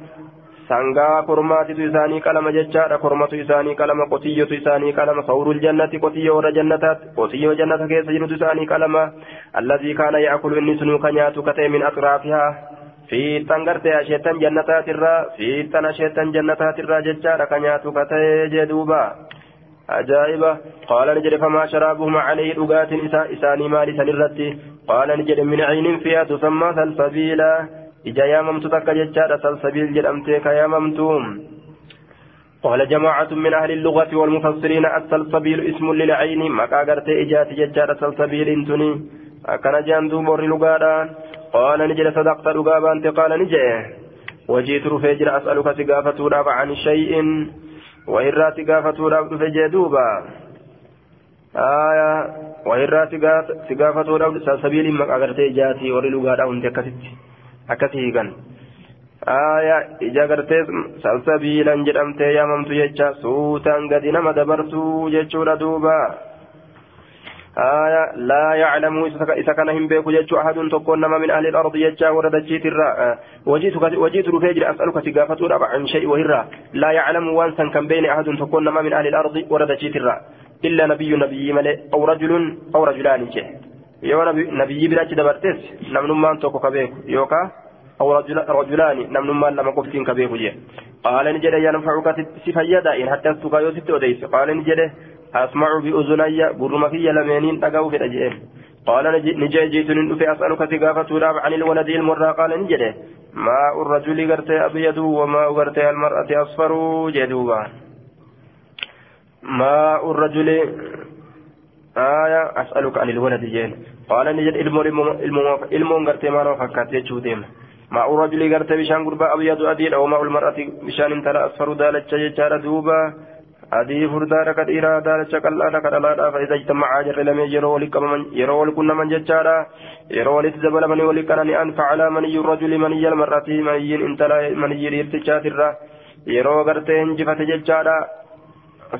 sangaa kormaatitu isaanii qalama jechaadha kormatu isaanii qalama qotiyyotu isaanii qalama fawrul jannati qotiyyo warra jannataatti qotiyyoo jannata keessa jirutu isaanii qalama. Allazii kaana yaakulu inni sunuu ka nyaatu ka ta'e min atraafihaa. Fiixan gartee asheettan jannataatirraa fiixan asheettan jannataatirraa jechaadha ka nyaatu katee jedhuuba ajaa'iba qaala ni jedhe famaa sharaabuhuma calayhi dhugaatiin isaanii maali sanirratti qaala ni jedhe min ciinin fiyaa tusammaa salsabiilaa ija yaamamtu takka jechaadha salsabiil jedhamtee ka yaamamtu قال جماعة من أهل اللغة والمفسرين السلسبيل اسم للعين مكا غرتي إجاتي ججارة سلسبيل انتني أكن جاندو مور لغادا قال نجل صدقت لغابا أنت قال نجي وجيت رفيجر أسألك سقافة راب عن شيء وإرى سقافة راب فجدوبا آية وإرى سقافة راب سلسبيل مكا غرتي إجاتي ور لغادا أنت كتت akkasii kan aya ija gartee salsabiilan jedhamtee yaamamtu jecha suutaan gadi nama dabartuu jechuudha duuba aya laa yaclamu isa kana hin beeku jechuu ahadun tokkoon nama min ahli lardi jecha warra dachiitirra wajiitu dhufee jira as'aluka si gaafatuudhaaf an shay'i wahirra laa yaclamu waan san kan beene ahadun tokkoon nama min ahli lardi warra dachiitirra illa nabiyyu nabiyyii malee aw rajulun aw rajulaani jedhe yoo nabiyyi birachi dabartes namnummaan tokko ka beeku yookaan أو رجلان نمنمان لما قفتين ka beeku jee qaala ni jedhe yanfacuka si fayyada in haddastuka yoo sitti asmacu biuzunayya gurruma kiyya lameeniin dhaga'u fedha jeen قال نجي جيت ندفي أسألك ثقافة عن الولد المرة قال نجده ماء الرجل قرت أبيض وماء قرت المرأة أصفر جدوبا ماء الرجل آية أسألك عن الولد جين قال نجد gartee maaloo fakkaate jechuu deema maa'u rajulii gartee bishaan gurbaa abiyyadu adiidha wamaa ulmar'ati bishaan intala asfaru daalacha jechaadha duuba adii furdaadha ka dhiiraa daalacha qal'aadha ka dhalaadha fa'iza ijtamacaa jirre lamee yeroo wali qabaman yeroo wali qunnaman jechaadha yeroo walitti dabalamanii wali qanani'an facalaa maniyyu rajuli maniyya almar'ati maniyyiin intala maniyyi dhiirtichaatirra yeroo gartee hinjifate jechaadha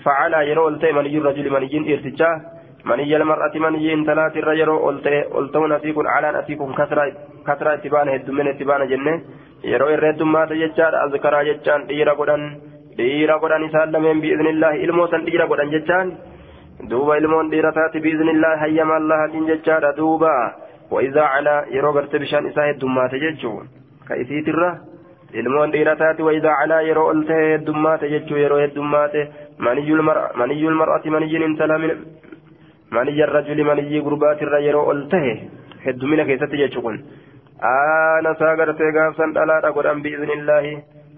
facalaa yeroo ol ta'e maniyyu rajuli maniyyiin dhiirtichaa مني المرأة مني انتلات الرجل قلتون أتيكم على أتيكم كثرة كثرة اتبان هدومين اتبان جنة يرو الرد ما تججار أذكر ججان ديرا قدن ديرا قدن سالمين بإذن الله إلموسا ديرا قدن ججان دوبا إلمون ديرا تاتي بإذن الله هيما الله دين ججار دوبا وإذا على يرو قرت بشان إساه الدمات ججو كيسيت الره ilmoon dhiirataati waidaa calaa yeroo ol ta'e heddummaate jechuu yeroo heddummaate maniyyul mar'ati maniyyin intala maniyya rajuli maniyyii gurbaatirra yeroo ol tahe heddumina keessatti jechu kun aana saa gartee gaafsan dhalaadha godhan biiznillaahi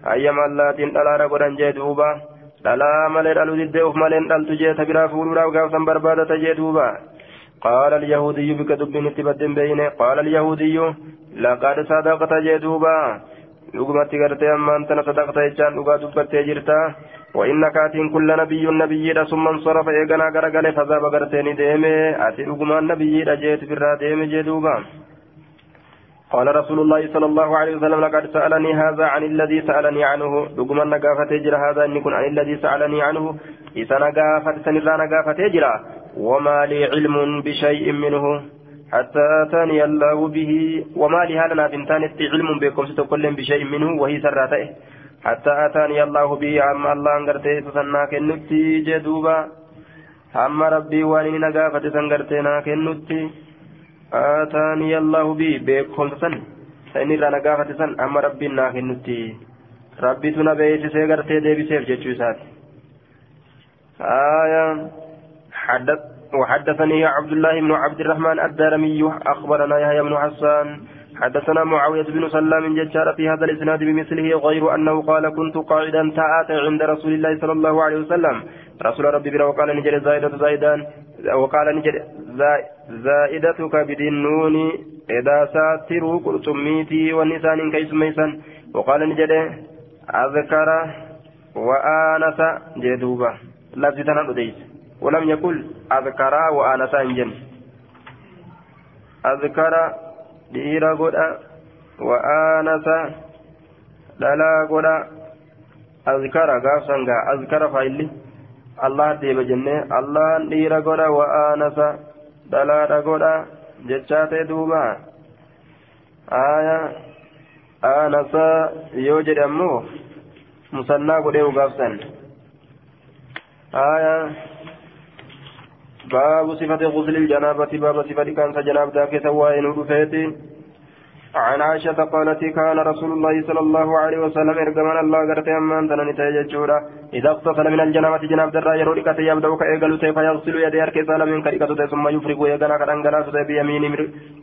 hayyama allaatiin dhalaadha godhan jee duuba. Dhalaa malee dhaluu diddee uf maleen dhaltu jee ta biraa gaafsan barbaadata jee duuba. قال اليهودي بك دبين تبدن بينه قال اليهودي لقد صدقت جدوبا لقمت قرتي أما أنت صدقت يجان لقا دبت جرتا وإنك أتين كل نبي نبي ثم انصرف إيقنا قرقل فذاب قرتين ديمي أتي لقما النبي جيت برا ديمي جدوبا قال رسول الله صلى الله عليه وسلم لقد سألني هذا عن الذي سألني عنه. لقما نقافة جرى هذا أن يكون عن الذي سألني عنه. إذا نقافة سنرى نقافة جرى وما لي علم بشيء منه. حتى أتاني الله به وما لي هذا بنتان علم بكم ستكل بشيء منه. وهي سراته حتى أتاني الله به عما الله أنقرته تسنى كنتي جدوبا عما ربي وأني نقافة سنقرتنا كنتي آتاني الله به بكم سن. سني را نقافة سن. عما ربي ناكنتي ربي تنبيت سيقرتي ديبي سيف جتشوسات آية. حدث وحدثني عبد الله بن عبد الرحمن الدارمي. أخبرنا يحيى بن حسان. حدثنا معاوية بن سلام ججار في هذا الإسناد بمثله. غير أنه قال كنت قاعدا تآتى عند رسول الله صلى الله عليه وسلم. رسول ربي بلا وقال نجر زائدة زايدان. وقال نجر زائدتك بدنون إذا ساتروا قرطميتي والنسان كيس ميسا وقال نجر أذكر وآنس جدوبا لفظتنا أديس ولم يقل أذكر وآنس إنجن. أذكر dhiira godha wa'aanasa dhalaa godha azkara gaafsan gaa azkara jennee allahan dhiira godha wa'aanasa dhalaadha godha jechaa ta'e duuba aya aanasa yoo jedhe ammoo musannaa godhee gaafsan aya باب صفة غسل الجنابة باب صفة كان جناب ذاك سواء نور عن عائشة قالت كان رسول الله صلى الله عليه وسلم إرجمان الله قرت أمان تنني تيجورا إذا اغتسل من الجنابة جناب درا يرورك يبدأ كأيقل فيغسل يدي أركي من كريكة ثم يفرغ يغنى كدنغلاس بيمين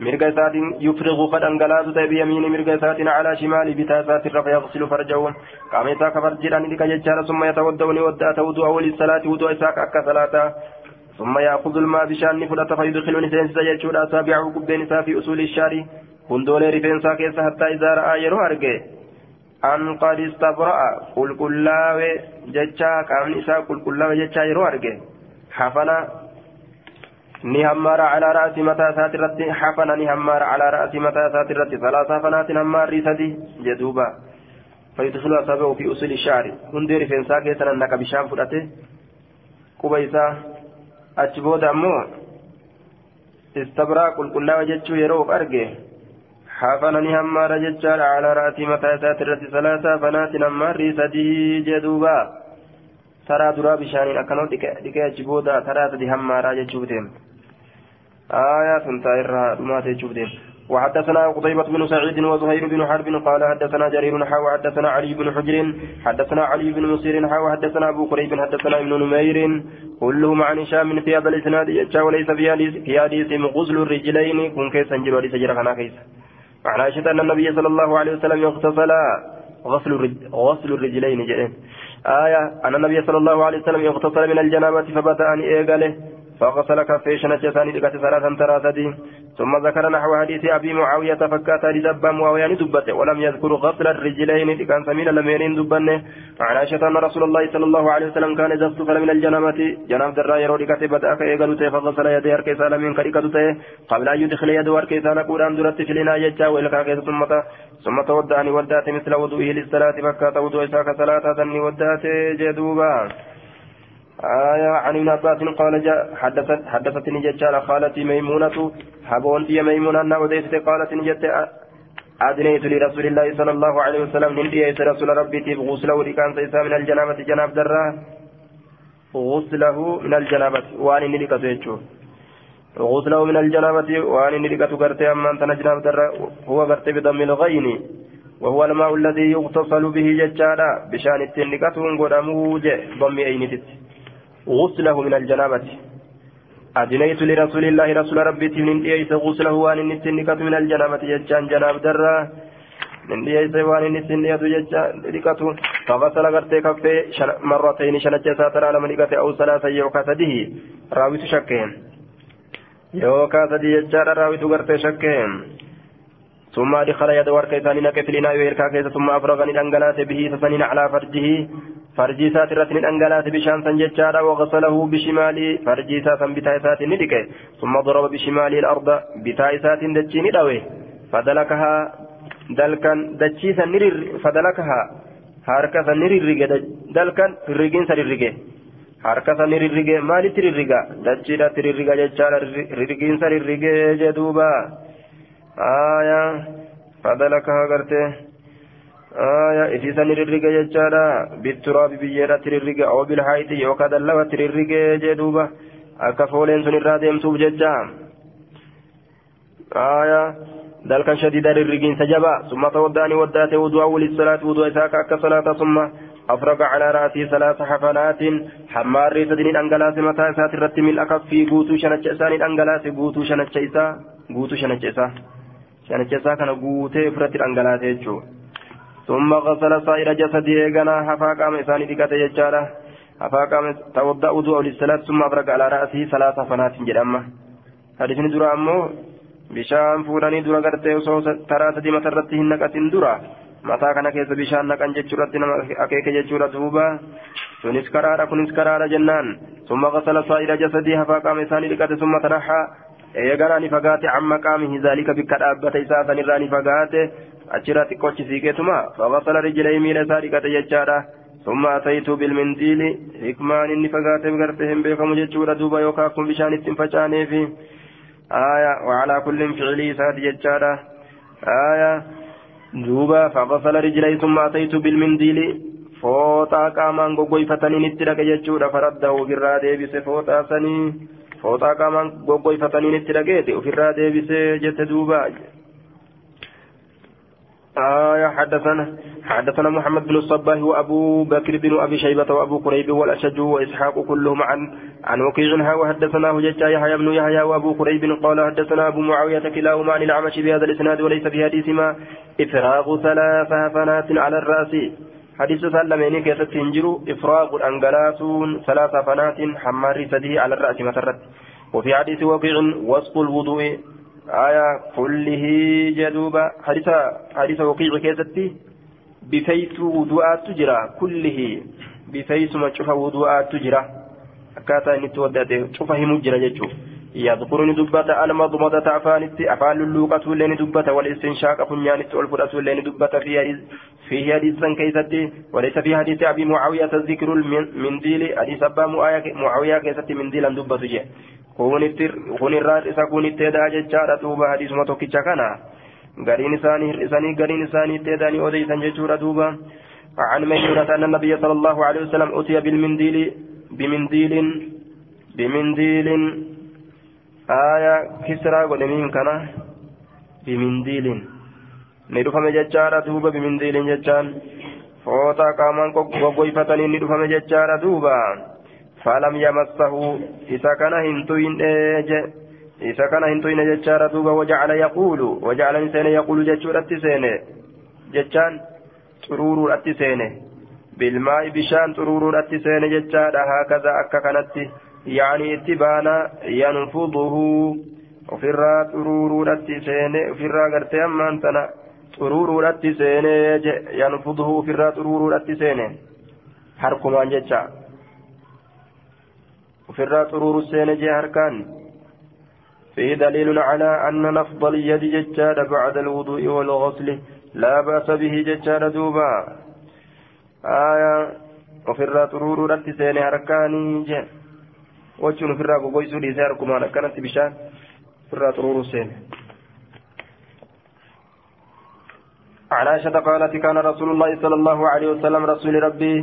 مرقى سات يفرغ كدنغلاس بيمين مرقى سات على شمال بتاسات فيغسل فرجه. قامتا كفرجران لك يجار ثم يتودوني ودأ تودع وللصلاة ودع إساك أكا صلاة. ثم يأخذ الماء بشان فلة فيدخلني سينسى يجور أصابعه قبين في أصول الشاري hundoolee rifeensaa keessa hattaa isaa ra'aa yeroo arge an qad istabra'a qulqullaawe jechaa qaamni isaa qulqullaawe jechaa yeroo arge hafana ni hammaara calaa ra'asi mataa isaati irratti hafana ni hammaara calaa ra'asi mataa isaati irratti salaasa hafanaatiin hammaarrii sadi jedhuuba فيدخل أصابعه في أصول الشعر هندي رفنسا كيسنا نك بشام فرأته قبيسا أجبود أمو استبرا قل كل وجدت يروف أرجه حافنني همار ججار على رأسي متى ساترة ثلاثة بنات نماري سدي جدوبا. ترى درا بشان أكنو ديكا جبودا ترى سدي همارا ججوبتين آية تنتهي ما تجوبتين وحدثنا قتيبة بن سعيد وزهير بن حرب قال حدثنا جرير حا وحدثنا علي بن حجر حدثنا علي بن مسير حا وحدثنا أبو قريب حدثنا ابن نمير. كلهم عن هشام في هذا الإسناد وليس في حديث غسل الرجلين كن كيس انجل وليس جرى كيس عن عائشة أن النبي صلى الله عليه وسلم اغتسل غسل غسل الرجلين جئ. آية أن النبي صلى الله عليه وسلم اغتسل من الجنابة فبدأ أن إيقاله فغسل كفيه شنجتان لقت ثلاثا ثلاثة ثم ذكر نحو حديث أبي معاوية فكات لدبا معاوية دبته ولم يذكر غسل الرجلين كان سمين لمين دبنه. عن عائشة أن رسول الله صلى الله عليه وسلم كان إذا اغتسل من الجنابة جناب درا يرو لقت بدأ كيغلته فغسل يديه أركيسا لمن كريكته قبل أن يدخل يده أركيسا نقول أن درت في لنا يجا وإلقا ثم ثم تودعني ودات مثل وضوئه للصلاة فكات وضوء إساك صلاة ثني ودات جدوبا. آية عن ابن عباس قال جاء حدثت حدثتني ججال خالتي ميمونة حبون في ميمونة أن أوديت قالت نجت أدنيت لرسول الله صلى الله عليه وسلم هندي رسول ربي تيب غسله لكان سيسا من الجنابة جناب درة. غسله من الجنابة. وأن نلقى سيجو. غسله من الجنابة. وأن نلقى تقرتي أما أنت نجناب درة. هو قرتي بضم الغين. وهو الماء الذي يغتسل به ججالا. بشان التنكة قدمه ضم أينتت. غسله من الجنابة. أدنيت لرسول الله رسول ربي من ليس غسله وان النتنكة من الجنابة ججان جناب درة. من ليس وان النتنكة ججان فغسل غرتي كفي مرتين شنجة ساتر على ملكة أو ثلاثة يوكا سده راوي شكين. يوكا سدي ججان راوي غرتي شكين. ثم أدخل يد وركي ثاني نكف لنا يركا ثم أفرغني الأنجلات به فسنين على فرجه. فرجي سات رتن أنجلات بشان سنججارا وغسله بشمالي. فرجي سات بتاء سات ندك. ثم ضرب بشمالي الأرض بتاء سات دجي ندوي. فدلكها دلكا دجيسا نرر فدلكها. harkasa ni rirrige dalkan rirriginsa rirrige harkasa ni rirrige maalitti rirriga dachiidhatti rirriga jechaadha rirriginsa rirrige jedhuuba aya fadalakaha gartee آية إذا نررق ججارا بالتراب بيّرة تررق أو بالحيط يوكا دلوة تررق جدوبة sun irraa deemtuuf jecha. آية ذلك شديد الرجين سجبا ثم تودعني وداته وضوء للصلاة وضوء إساك أكا ثم أفرق على رأسي ثلاث حفنات حمار سدين أنجلاس متى إسات الرتم الأكف في قوتو شنج إسان أنجلاس قوتو شنج إسا قوتو شنج إسا شنج إسا كان قوتي فرت يجو ثم غسل سائر جسده إيغانا حفا قام إساني دقات يجارة حفا قام توضأ وضوء للصلاة ثم أبرق على رأسه ثلاث فنات جرامة حديث درا أمو bishaan fuudhanii dura gartee osoo taraa sadii matarratti hin naqatin dura mataa kana keessa bishaan naqan jechuurratti nama akeeke jechuudha duuba sunis karaadha kunis karaadha jennaan summa qasala saa'ira jasadii hafaa qaama isaanii dhiqate summa taraxaa eeganaa ni fagaate amma qaamihi zaalika bikka dhaabbata isaa sanirraa ni fagaate achirra xiqqoochi siiqeetuma faqasala rijilee miila isaa dhiqate jechaadha. ثم أتيت بالمنديل حكمان إني فقات بقرت هم بكم جتشورا دوبا يوكاكم بشان استنفشاني في آية وعلى كل فعلي سات جتشارا آية دوبا فغسل رجلي ثم أتيت بالمنديل فوطا قامان غوغوي فتنين اتلك جتشورا فرده برا ديبس فوطا سني فوطا قامان غوغوي فتنين اتلك وفرا ديبس جت دوبا آية حدثنا حدثنا محمد بن الصباح وأبو بكر بن أبي شيبة وأبو قريب والأشج وإسحاق كلهم عن عن وكيع وحدثناه ججا يحيى بن يحيى وأبو قريب قال حدثنا أبو معاوية كلاهما عن الأعمش بهذا الإسناد وليس في حديثهما إفراغ ثلاث هفنات على الرأس حديث سلمين كيف تنجر إفراغ الأنجلاسون ثلاث هفنات حمار سده على الرأس مسرت وفي حديث وكيع وصف الوضوء آية كله جدوبا حديث حديث وقيع كيستي بفيس وضوءات تجرى. كله بفيس ما تشوف وضوءات تجرى. أكاتا إن تودد تشوف هم جرى جتشو يذكرني دبة المضمضة أفانتي أفعل اللوقة لين دبة والإستنشاق فنيانت والفرة لين دبة في حديث في حديث كيستي وليس في حديث أبي معاوية ذكر المنديل حديث أبا معاوية كيستي منديلا دبة kun irraa isa kun itti edaa jechaadha duuba hadiisuma tokkicha kana gariin isaanii hir'isanii gariin isaanii itti edanii odeysan jechuudha duuba عن ميمونة أن النبي صلى الله عليه وسلم أتي بالمنديل بمنديل بمنديل aayaa kisraa godhaniin kana bimindiiliin ni dhufame jechaadha duuba bimindiiliin jechaan fooxaa qaamaan goggoyfataniin ni dhufame jechaadha duuba. Falam yamassahu isa kana hin tuyinee je isa kana hin tuyine jechaadha duuba wajacala yaquulu wajacala ni seene yaquulu jechuudhatti seene. Jechaan xuruuruudhatti seene. Bilmaa'i bishaan xuruuruudhatti seene jechaadha haakaza akka kanatti. yaanii itti baana yanfuduhu ofirraa xuruuruudhatti seene ofirraa gartee ammaan tana xuruuruudhatti seene yanfuduhu ofirraa xuruuruudhatti seene harkumaan jecha ofirraa xuruuru seene jee harkaan فيه دليل على أن نفض اليد ججاد بعد الوضوء والغسل لا بأس به ججاد دوبا آية وفي الراترور رد سيني هركاني جه الراقو قويسو لي سياركم أنا كانت بشان في الراترور سيني عن عائشة قالت كان رسول الله صلى الله عليه وسلم رسول ربي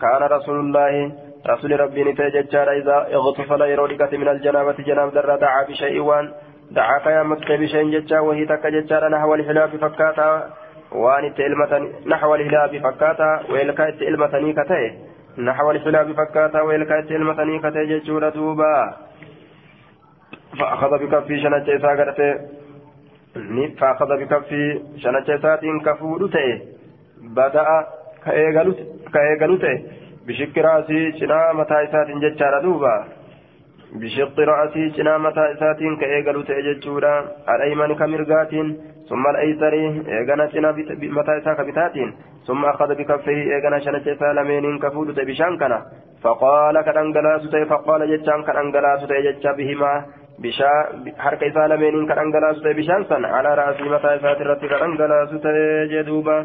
كان رسول الله رسول ربي نتي ججار إذا اغتفل يرودكت من الجنابة جناب در دعا بشيء وان دعا قيامت بشيء ججا وهي تك ججار نحو الحلاب فكاتا وان تلمتني نحو الهلاب فكاتا ويلكايت تلمتني كتئ نحو الحلاب فكاتا ويلكايت تلمتني كتئ ججور دوبا فأخذ بكفي شنجة ساقرته فأخذ بكفي ساتين كفور تئ بدأ كأيغلو تئ بشق رأسي شنا متى إساتين جتشارا دوبا بشق رأسي شنا متى إساتين كأيقلو تأججورا الأيمن كمرقاتين ثم الأيسر إيقنا شنا متى إساك بتاتين ثم أخذ بكفيه إيقنا شنا جسا لمين كفود بشان كنا فقال كأنقلاس فقال جتشان كأنقلاس جتشا بهما bishaan san alaa raasii mataa isaati irratti kan dhangalaasu ta'e jee duuba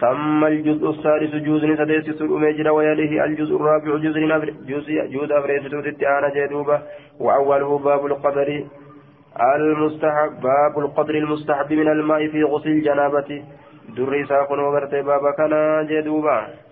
ثم الجزء الثالث جزء سديس الأميجر ويليه الجزء الرابع جزء جزء جزء أفريس التعانى جدوبة وأوله باب القدر المستحب باب القدر المستحب من الماء في غسل الجنابة. دري ساقن وغرتي بابا كان جدوبة